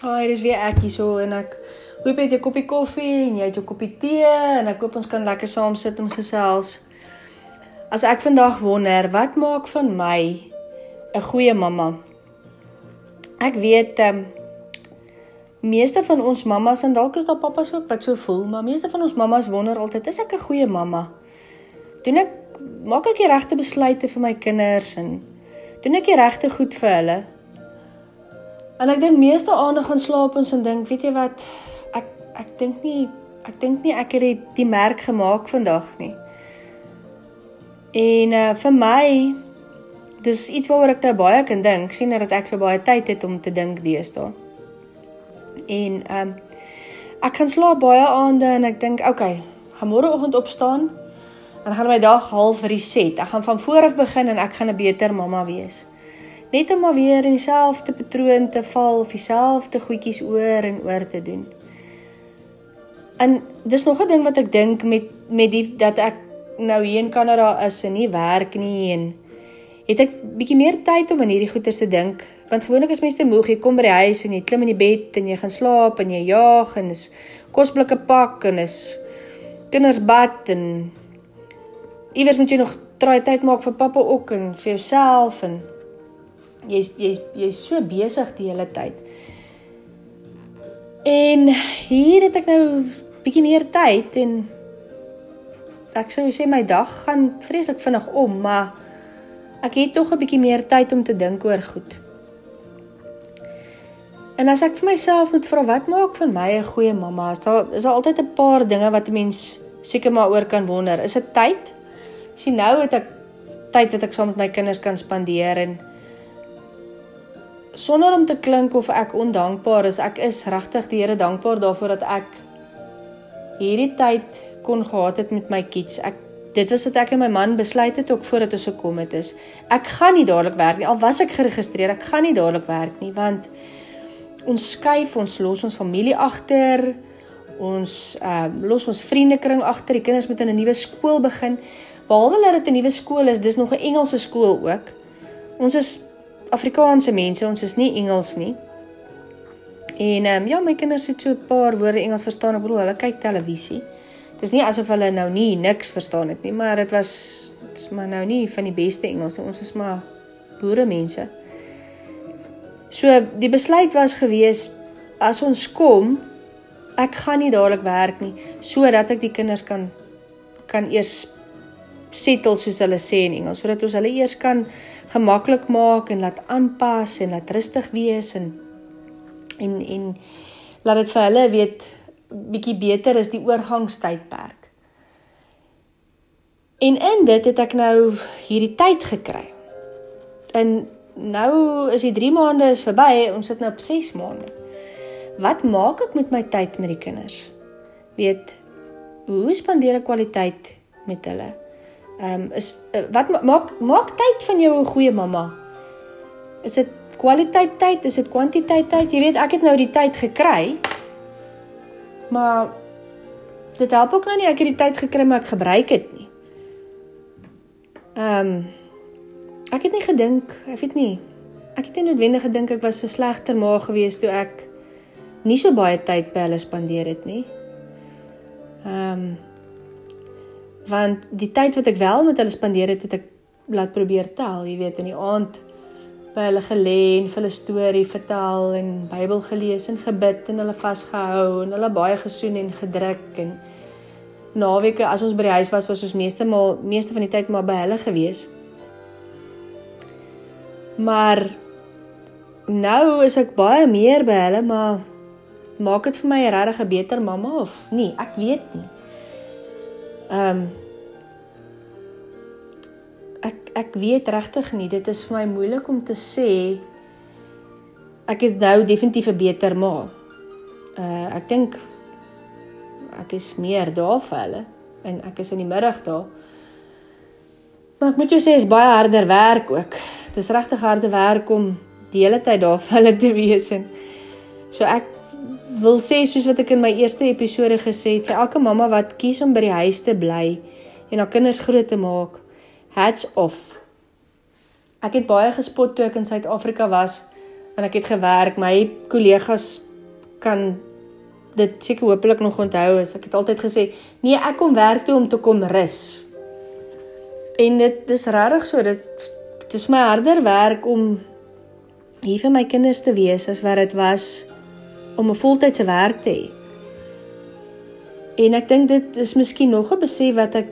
Ag, dis weer ek hierso en ek hoop jy het 'n koppie koffie en jy het jou koppie tee en ek hoop ons kan lekker saam sit en gesels. As ek vandag wonder, wat maak van my 'n goeie mamma? Ek weet ehm um, meeste van ons mammas en dalk is daar pappas ook wat so voel, maar meeste van ons mammas wonder altyd, is ek 'n goeie mamma? Doen ek maak ek die regte besluite vir my kinders en doen ek die regte goed vir hulle? En ek dink meeste aande gaan slaap ons en dink, weet jy wat, ek ek dink nie ek dink nie ek het die, die merk gemaak vandag nie. En uh vir my dis iets waaroor ek nou baie kan dink, sien dat ek so baie tyd het om te dink deesdae. En um ek kan slaap baie aande en ek dink, okay, gaan môreoggend opstaan en gaan my dag half reset. Ek gaan van voor af begin en ek gaan 'n beter mamma wees net om maar weer in dieselfde patroon te val of dieselfde goedjies oor en oor te doen. En dis nog 'n ding wat ek dink met met die dat ek nou hier in Kanada is en nie werk nie en het ek bietjie meer tyd om aan hierdie goeters te dink. Want gewoonlik is mense te moeg, jy kom by die huis en jy klim in die bed en jy gaan slaap en jy jaag en is kosblikke pak en is kinders bad en iewers moet jy nog try tyd maak vir pappa ook en vir jouself en jy's jy's jy's so besig die hele tyd. En hier het ek nou bietjie meer tyd en ek sou sê my dag gaan vreeslik vinnig om, maar ek het tog 'n bietjie meer tyd om te dink oor goed. En as ek vir myself moet vra wat maak van my 'n goeie mamma, is daar is daar altyd 'n paar dinge wat 'n mens seker maar oor kan wonder. Is dit tyd? Sien nou het ek tyd wat ek saam met my kinders kan spandeer en sonder om te klink of ek ondankbaar is, ek is regtig die Here dankbaar daarvoor dat ek hierdie tyd kon gehad het met my kids. Ek dit was wat ek en my man besluit het ook voordat ons gekom het is. Ek gaan nie dadelik werk nie. Al was ek geregistreer, ek gaan nie dadelik werk nie want ons skuif, ons los ons familie agter. Ons ehm uh, los ons vriendekring agter. Die kinders moet in 'n nuwe skool begin. Behalwe dat dit 'n nuwe skool is, dis nog 'n Engelse skool ook. Ons is Afrikaanse mense, ons is nie Engels nie. En ehm um, ja, my kinders het so 'n paar woorde Engels verstaan, ek bedoel hulle kyk televisie. Dit is nie asof hulle nou nie niks verstaan het nie, maar dit was dit's maar nou nie van die beste Engels. Ons is maar boere mense. So die besluit was gewees as ons kom, ek gaan nie dadelik werk nie sodat ek die kinders kan kan eers settle soos hulle sê in Engels, sodat ons hulle eers kan gemaklik maak en laat aanpas en laat rustig wees en en en laat dit vir hulle weet bietjie beter is die oorgangstydperk. En in dit het ek nou hierdie tyd gekry. En nou is die 3 maande is verby, ons sit nou op 6 maande. Wat maak ek met my tyd met die kinders? Weet hoe spandeer ek kwaliteit met hulle? Ehm um, is uh, wat maak maak tyd van jou 'n goeie mamma? Is dit kwaliteit tyd? Is dit kwantiteit tyd? Jy weet, ek het nou die tyd gekry. Maar dit help ook nou nie ek het die tyd gekry maar ek gebruik dit nie. Ehm um, ek het nie gedink, ek weet nie. Ek het nie noodwendig gedink ek was 'n slegter ma gewees toe ek nie so baie tyd by hulle spandeer het nie. Ehm um, want die tyd wat ek wel met hulle spandeer het, het ek laat probeer tel, jy weet, in die aand by hulle gelê en vir hulle storie vertel en Bybel gelees en gebid en hulle vasgehou en hulle baie gesoen en gedruk en naweke as ons by die huis was, was ons meeste mal meeste van die tyd maar by hulle gewees. Maar nou is ek baie meer by hulle, maar maak dit vir my regtig 'n beter mamma of nie? Ek weet nie. Ehm um, ek ek weet regtig nie, dit is vir my moeilik om te sê ek is nou definitief 'n beter ma. Uh ek dink ek is meer daar vir hulle en ek is in die middag daar. Maar ek moet jou sê is baie harder werk ook. Dit is regtig harde werk om die hele tyd daar vir hulle te wees en so ek wil sê soos wat ek in my eerste episode gesê het, vir elke mamma wat kies om by die huis te bly en haar kinders groot te maak, hats off. Ek het baie gespot toe ek in Suid-Afrika was en ek het gewerk. My kollegas kan dit seker hopelik nog onthou is. Ek het altyd gesê, nee, ek kom werk toe om te kom rus. En dit dis regtig so, dit dit is my harder werk om hier vir my kinders te wees as wat dit was om 'n voltydse werk te hê. En ek dink dit is miskien nog 'n besef wat ek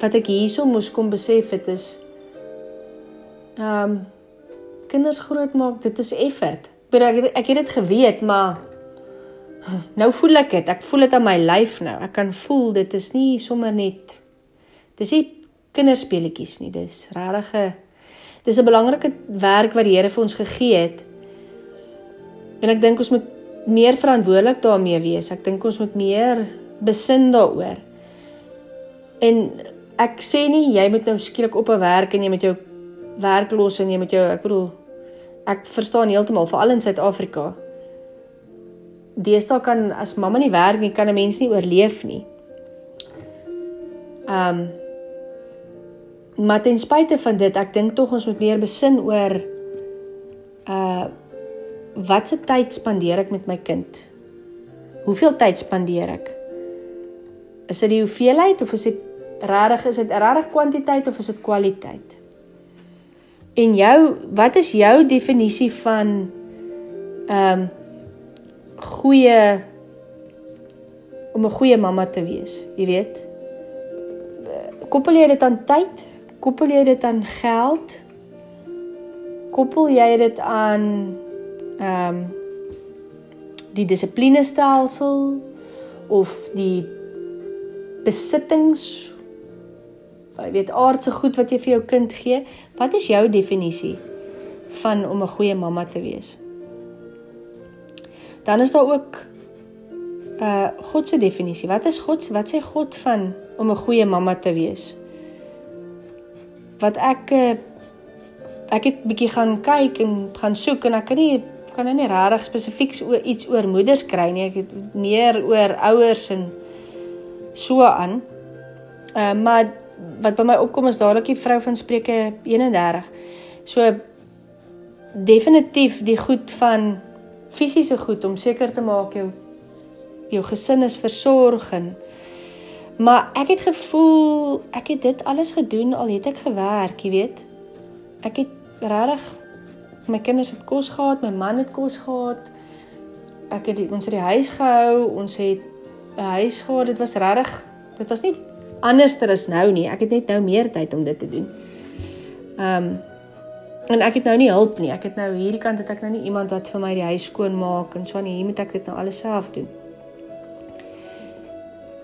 wat ek hierso moes kom besef het is ehm um, kinders grootmaak, dit is effort. Maar ek ek het dit geweet, maar nou voel ek dit. Ek voel dit aan my lyf nou. Ek kan voel dit is nie sommer net dis nie kinderspeletjies nie. Dis regtig 'n dis 'n belangrike werk wat die Here vir ons gegee het. En ek dink ons moet meer verantwoordelik daarmee wees. Ek dink ons moet meer besin daaroor. En ek sê nie jy moet nou skielik op 'n werk en jy met jou werk los en jy met jou ek bedoel ek verstaan heeltemal veral in Suid-Afrika. Deesdae kan as mamma nie werk nie, kan 'n mens nie oorleef nie. Ehm um, maar ten spyte van dit, ek dink tog ons moet meer besin oor uh wat se tyd spandeer ek met my kind? Hoeveel tyd spandeer ek? Is dit die hoeveelheid of is dit regtig is dit regtig kwantiteit of is dit kwaliteit? En jou, wat is jou definisie van ehm um, goeie om 'n goeie mamma te wees, jy weet? Koppel jy dit aan tyd? Koppel jy dit aan geld? Koppel jy dit aan ehm um, die dissiplinestelsel of die besittings jy weet aardse goed wat jy vir jou kind gee? Wat is jou definisie van om 'n goeie mamma te wees? Dan is daar ook uh God se definisie. Wat is God wat sê God van om 'n goeie mamma te wees? Wat ek uh, ek het bietjie gaan kyk en gaan soek en ek kan nie kan nou nie regtig spesifiek oor iets oor moeders kry nie. Ek het meer oor ouers en so aan. Uh maar wat by my opkom is dadelik die vrou van Spreuke 31. So definitief die goed van fisiese goed om seker te maak jou jou gesin is versorg en maar ek het gevoel ek het dit alles gedoen al het ek gewerk, jy weet. Ek het regtig my kinders het kos gehad, my man het kos gehad. Ek het die, ons het die huis gehou, ons het 'n huis gehad. Dit was regtig dit was nie anderster as nou nie. Ek het net nou meer tyd om dit te doen. Ehm um, en ek het nou nie hulp nie. Ek het nou hierdie kant het ek nou nie iemand wat vir my die huis skoon maak en so aan hier moet ek dit nou alles self doen.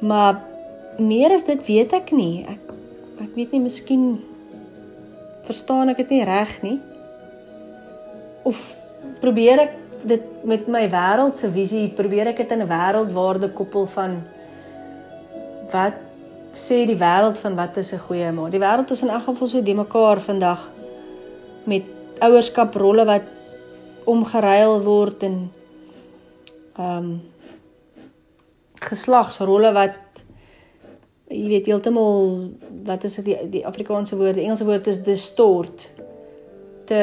Maar meer as dit weet ek nie. Ek ek weet nie miskien verstaan ek dit nie reg nie. Of probeer ek dit met my wêreldse visie probeer ek dit in 'n wêreldwaarde koppel van wat sê die wêreld van wat is 'n goeie ma. Die wêreld is in elk geval so de mekaar vandag met ouerskaprolle wat omgeruil word en ehm um, geslagsrolle wat jy weet heeltemal wat is dit die, die Afrikaanse woord, die Engelse woord is distort. Te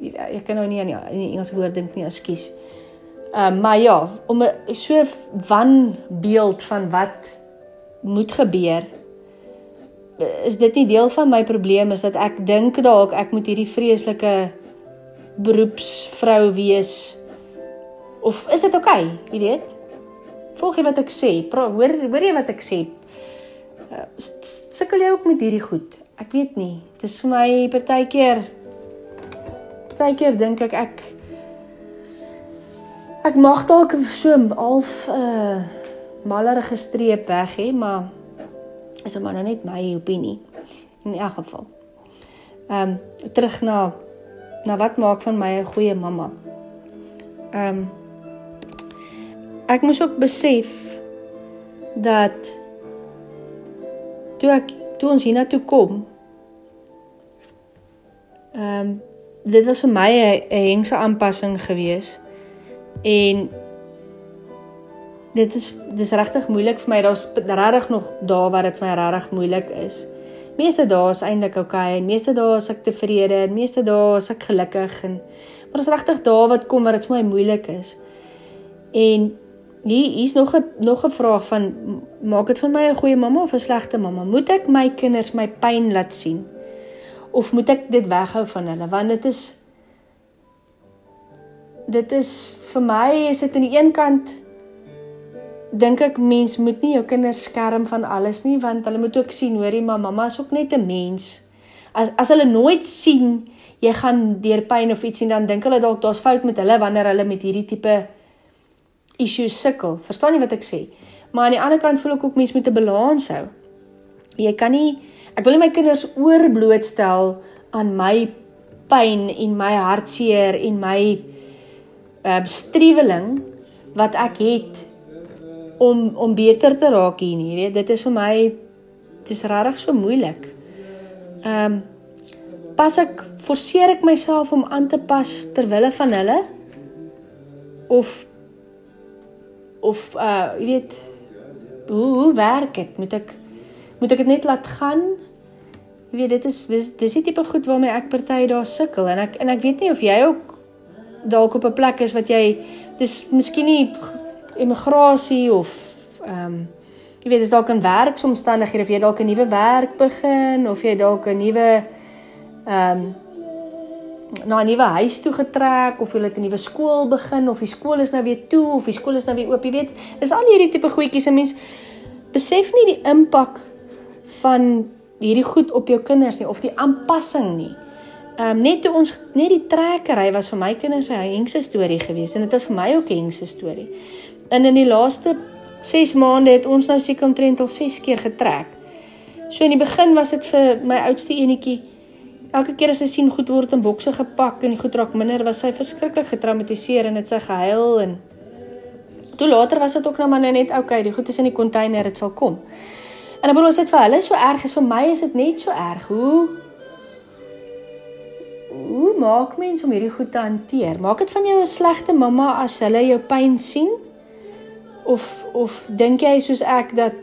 ek kan nou nie aan die, die Engelse woord dink nie, ekskuus. Ehm um, maar ja, om 'n so wanbeeld van wat moet gebeur is dit nie deel van my probleem is dat ek dink dalk ek moet hierdie vreeslike beroepsvrou wees. Of is dit oukei okay, jy weet? Volg jy wat ek sê? Pra, hoor hoor jy wat ek sê? Uh, sukkel jy ook met hierdie goed? Ek weet nie. Dit is vir my partykeer partykeer dink ek ek ek mag dalk so half uh mallerige streep weg hê, maar is maar nou net my opinie in elk geval. Ehm um, terug na na wat maak van my 'n goeie mamma. Ehm um, ek moes ook besef dat toe ek toe ons hiernatoe kom ehm um, dit was vir my 'n hengse aanpassing geweest en dit is dis regtig moeilik vir my. Daar's regtig nog dae waar dit my regtig moeilik is. Meeste dae is eintlik oukei okay, en meeste dae is ek tevrede en meeste dae is ek gelukkig en Maar is regtig daar wat kom waar dit vir my moeilik is. En hier hier's nog 'n nog 'n vraag van maak dit van my 'n goeie mamma of 'n slegte mamma? Moet ek my kinders my pyn laat sien? Of moet ek dit weghou van hulle? Want dit is dit is vir my is dit aan die een kant dink ek mens moet nie jou kinders skerm van alles nie want hulle moet ook sien hoorie maar mamma is ook net 'n mens. As as hulle nooit sien jy gaan deur pyn of iets en dan dink hulle dalk daar's fout met hulle wanneer hulle met hierdie tipe issues sukkel. Verstaan jy wat ek sê? Maar aan die ander kant voel ek ook mens moet 'n balans hou. Jy kan nie ek wil nie my kinders oorblootstel aan my pyn en my hartseer en my uh streweling wat ek het om om beter te raak hier nie, jy weet, dit is vir my dit is regtig so moeilik. Ehm um, pas ek forceer ek myself om aan te pas ter wille van hulle of of uh jy weet hoe hoe werk dit? Moet ek moet ek dit net laat gaan? Jy weet dit is dis dis die tipe goed waarmee ek party daar sukkel en ek en ek weet nie of jy ook dalk op 'n plek is wat jy dis miskien nie immigrasie of ehm um, jy weet dis dalk 'n werksomstandighede of jy dalk 'n nuwe werk begin of jy dalk 'n nuwe ehm um, na 'n nuwe huis toe getrek of jy het 'n nuwe skool begin of die skool is nou weer toe of die skool is nou weer oop jy weet is al hierdie tipe goedjies 'n mens besef nie die impak van hierdie goed op jou kinders nie of die aanpassing nie. Ehm um, net toe ons net die trekkery was vir my kinders 'n hengse storie geweest en dit was vir my ook 'n hengse storie. En in die laaste 6 maande het ons nou seker omtrent al 6 keer getrek. So in die begin was dit vir my oudste enetjie elke keer as sy sien goed word in bokse gepak en die goed raak minder, was sy verskriklik getraumatiseer en dit sy gehuil en toe later was dit ook nou maar net okay, die goed is in die container, dit sal kom. En ek bedoel as dit vir hulle so erg is, vir my is dit net so erg. Hoe Hoe maak mens om hierdie goed te hanteer? Maak dit van jou 'n slegte mamma as hulle jou pyn sien? Of of dink jy soos ek dat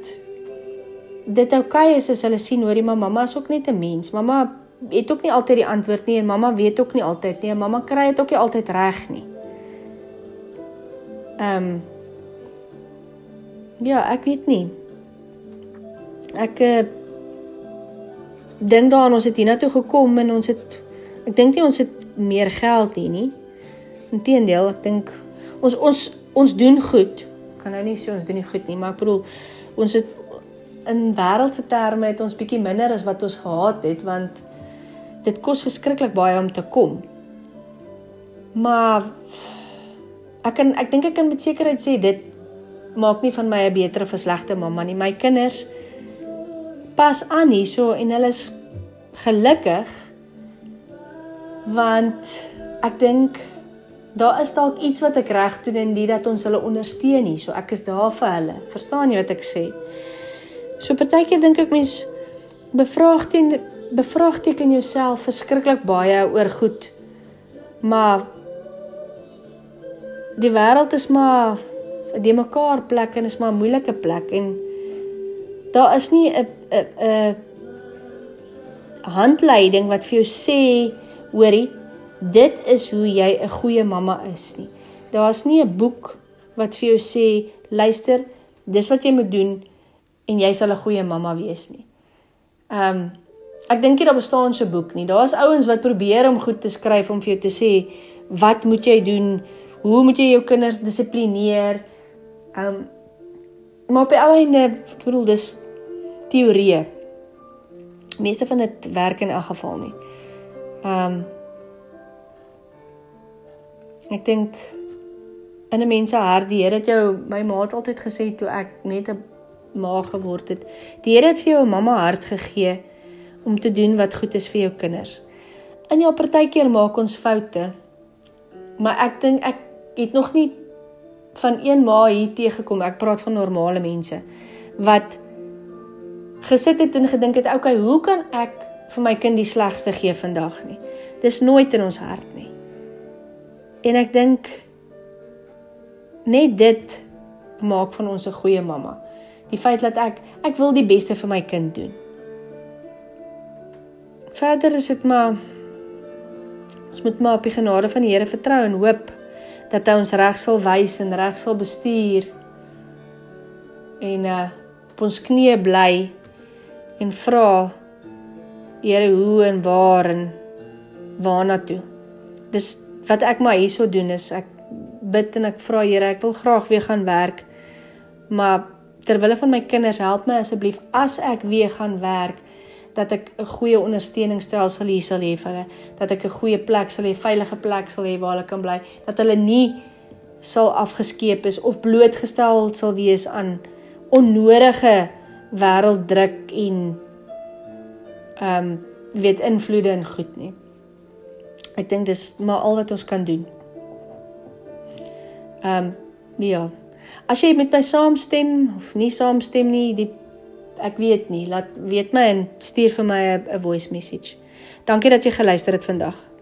dit oukei okay is as hulle sien hoorie maar mamma is ook net 'n mens. Mamma het ook nie altyd die antwoord nie en mamma weet ook nie altyd nie. Mamma kry dit ook nie altyd reg nie. Ehm um, Ja, ek weet nie. Ek uh, dink daaraan ons het hiernatoe gekom en ons het ek dink nie ons het meer geld hier nie. Inteendeel, ek dink ons ons ons doen goed kan nou nie sê ons doen nie goed nie, maar ek bedoel ons het in wêreldse terme het ons bietjie minder as wat ons gehad het want dit kos verskriklik baie om te kom. Maar ek kan ek dink ek kan met sekerheid sê dit maak nie van my 'n beter of 'n slegte mamma nie. My kinders pas aan hierso en hulle is gelukkig want ek dink daar is dalk iets wat ek reg doen en dit dat ons hulle ondersteun nie. So ek is daar vir hulle. Verstaan jy wat ek sê? So partykeer dink ek mens bevraagteken bevraagteken jouself verskriklik baie oor goed. Maar die wêreld is maar 'n de mekaar plek en is maar 'n moeilike plek en daar is nie 'n 'n 'n handleiding wat vir jou sê hoorie dit is hoe jy 'n goeie mamma is nie. Daar's nie 'n boek wat vir jou sê, luister, dis wat jy moet doen en jy sal 'n goeie mamma wees nie. Ehm um, ek dink nie daar bestaan so 'n boek nie. Daar's ouens wat probeer om goed te skryf om vir jou te sê wat moet jy doen? Hoe moet jy jou kinders dissiplineer? Ehm um, maar op die einde, ek bedoel dis teorieë. Meeste van dit werk in elk geval nie. Ehm um, Ek dink in 'n mens se hart, die Here het jou my maat altyd gesê toe ek net 'n ma geword het. Die Here het vir jou 'n mamma hart gegee om te doen wat goed is vir jou kinders. In jou partykeer maak ons foute. Maar ek dink ek het nog nie van een ma hier teëgekom. Ek praat van normale mense wat gesit het en gedink het, "Oké, okay, hoe kan ek vir my kind die slegste gee vandag nie?" Dis nooit in ons hart nie. En ek dink net dit maak van ons 'n goeie mamma. Die feit dat ek ek wil die beste vir my kind doen. Verder is dit maar Ons moet maar op die genade van die Here vertrou en hoop dat hy ons reg sal wys en reg sal bestuur. En uh op ons knieë bly en vra Here hoe en waar en waarna toe. Dis wat ek maar hierso doen is ek bid en ek vra Here, ek wil graag weer gaan werk. Maar terwille van my kinders, help my asseblief as ek weer gaan werk dat ek 'n goeie ondersteuningsstelsel hier sal hê vir hulle, dat ek 'n goeie plek sal hê, veilige plek sal hê waar hulle kan bly, dat hulle nie sal afgeskeep is of blootgestel sal wees aan onnodige wêrelddruk en ehm um, weet invloede en goed nie. Ek dink dis maar al wat ons kan doen. Ehm um, ja. As jy met my saamstem of nie saamstem nie, die ek weet nie, laat weet my en stuur vir my 'n voice message. Dankie dat jy geluister het vandag.